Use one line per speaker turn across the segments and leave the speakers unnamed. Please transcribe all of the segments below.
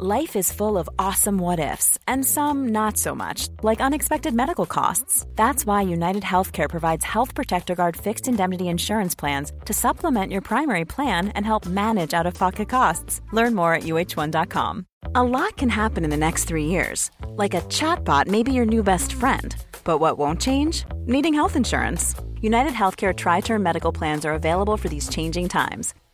Life is full of awesome what ifs, and some not so much, like unexpected medical costs. That's why United Healthcare provides Health Protector Guard fixed indemnity insurance plans to supplement your primary plan and help manage out of pocket costs. Learn more at uh1.com. A lot can happen in the next three years. Like a chatbot may be your new best friend. But what won't change? Needing health insurance. United Healthcare TriTerm Medical Plans are available for these changing times.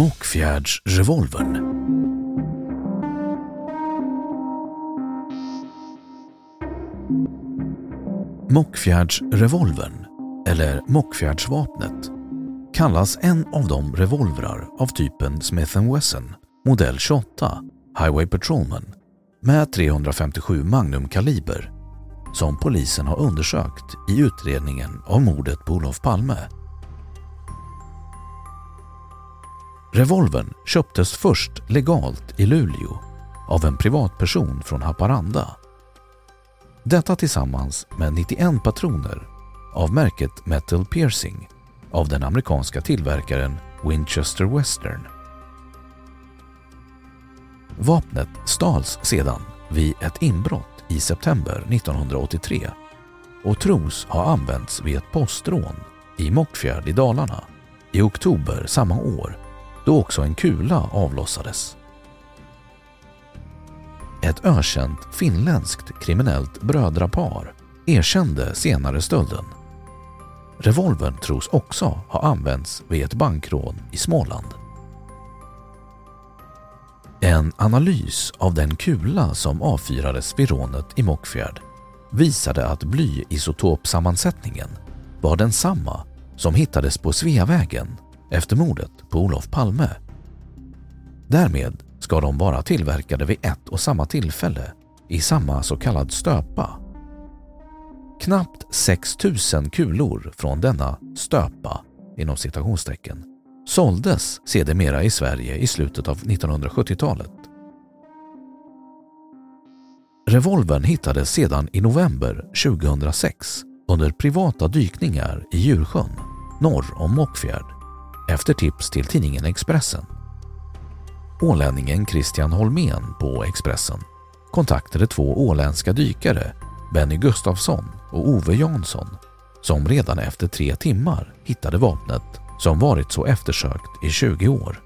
Mockfjärdsrevolvern. Mockfjärdsrevolvern, eller Mockfjärdsvapnet, kallas en av de revolvrar av typen Smith Wesson modell 28 Highway Patrolman med 357 Magnum-kaliber som polisen har undersökt i utredningen av mordet på Olof Palme. Revolvern köptes först legalt i Luleå av en privatperson från Haparanda. Detta tillsammans med 91 patroner av märket Metal Piercing av den amerikanska tillverkaren Winchester Western. Vapnet stals sedan vid ett inbrott i september 1983 och tros ha använts vid ett postrån i Mockfjärd i Dalarna i oktober samma år då också en kula avlossades. Ett ökänt finländskt kriminellt brödrapar erkände senare stölden. Revolvern tros också ha använts vid ett bankrån i Småland. En analys av den kula som avfyrades vid rånet i Mockfjärd visade att blyisotopsammansättningen var densamma som hittades på Sveavägen efter mordet på Olof Palme. Därmed ska de vara tillverkade vid ett och samma tillfälle i samma så kallad stöpa. Knappt 6 000 kulor från denna stöpa inom citationstecken såldes sedermera i Sverige i slutet av 1970-talet. Revolvern hittades sedan i november 2006 under privata dykningar i Djursjön norr om Mockfjärd efter tips till tidningen Expressen. Ålänningen Christian Holmén på Expressen kontaktade två åländska dykare, Benny Gustafsson och Ove Jansson, som redan efter tre timmar hittade vapnet som varit så eftersökt i 20 år.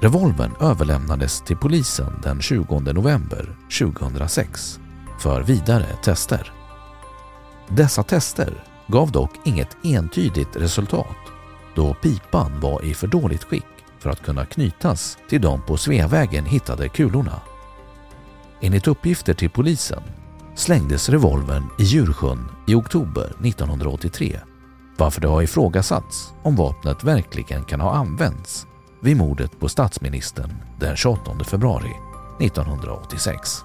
Revolvern överlämnades till polisen den 20 november 2006 för vidare tester. Dessa tester gav dock inget entydigt resultat då pipan var i för dåligt skick för att kunna knytas till de på Sveavägen hittade kulorna. Enligt uppgifter till polisen slängdes revolvern i Djursjön i oktober 1983 varför det har ifrågasatts om vapnet verkligen kan ha använts vid mordet på statsministern den 28 februari 1986.